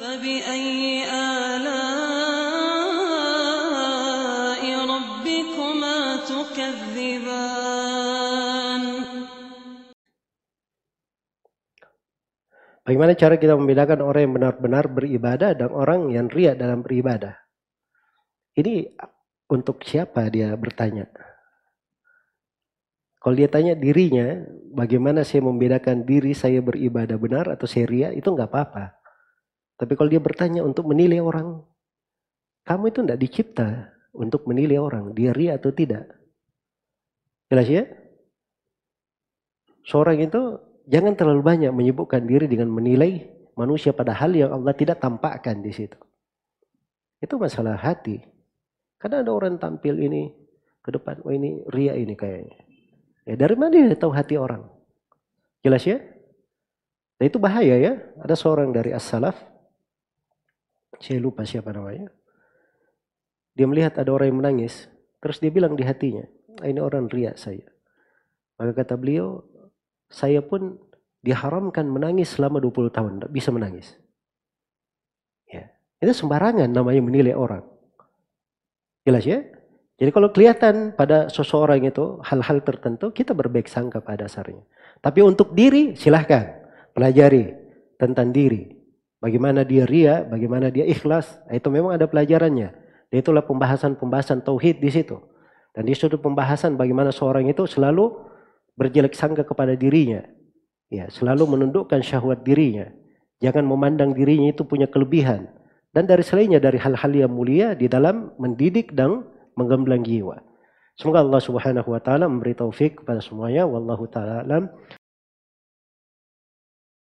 فبأي آلاء ربكما تكذبان Bagaimana cara kita membedakan orang yang benar-benar beribadah dan orang yang riak dalam beribadah? Ini untuk siapa dia bertanya? Kalau dia tanya dirinya, bagaimana saya membedakan diri saya beribadah benar atau saya riak, itu nggak apa-apa. Tapi kalau dia bertanya untuk menilai orang, kamu itu tidak dicipta untuk menilai orang, dia riak atau tidak. Jelas ya? Seorang itu jangan terlalu banyak menyibukkan diri dengan menilai manusia pada hal yang Allah tidak tampakkan di situ. Itu masalah hati. Karena ada orang tampil ini ke depan, oh ini ria ini kayaknya. Ya dari mana dia tahu hati orang? Jelas ya? Nah, itu bahaya ya. Ada seorang dari as-salaf, saya lupa siapa namanya. Dia melihat ada orang yang menangis, terus dia bilang di hatinya, ah, ini orang ria saya. Maka kata beliau, saya pun diharamkan menangis selama 20 tahun, tidak bisa menangis. Ya. Itu sembarangan namanya menilai orang. Jelas ya? Jadi kalau kelihatan pada seseorang itu hal-hal tertentu, kita berbaik sangka pada dasarnya. Tapi untuk diri, silahkan pelajari tentang diri. Bagaimana dia ria, bagaimana dia ikhlas, nah, itu memang ada pelajarannya. Itulah pembahasan-pembahasan tauhid di situ. Dan di situ pembahasan bagaimana seorang itu selalu berjelek sangka kepada dirinya. Ya, selalu menundukkan syahwat dirinya. Jangan memandang dirinya itu punya kelebihan. Dan dari selainnya dari hal-hal yang mulia di dalam mendidik dan menggemblang jiwa. Semoga Allah Subhanahu wa taala memberi taufik kepada semuanya wallahu taala.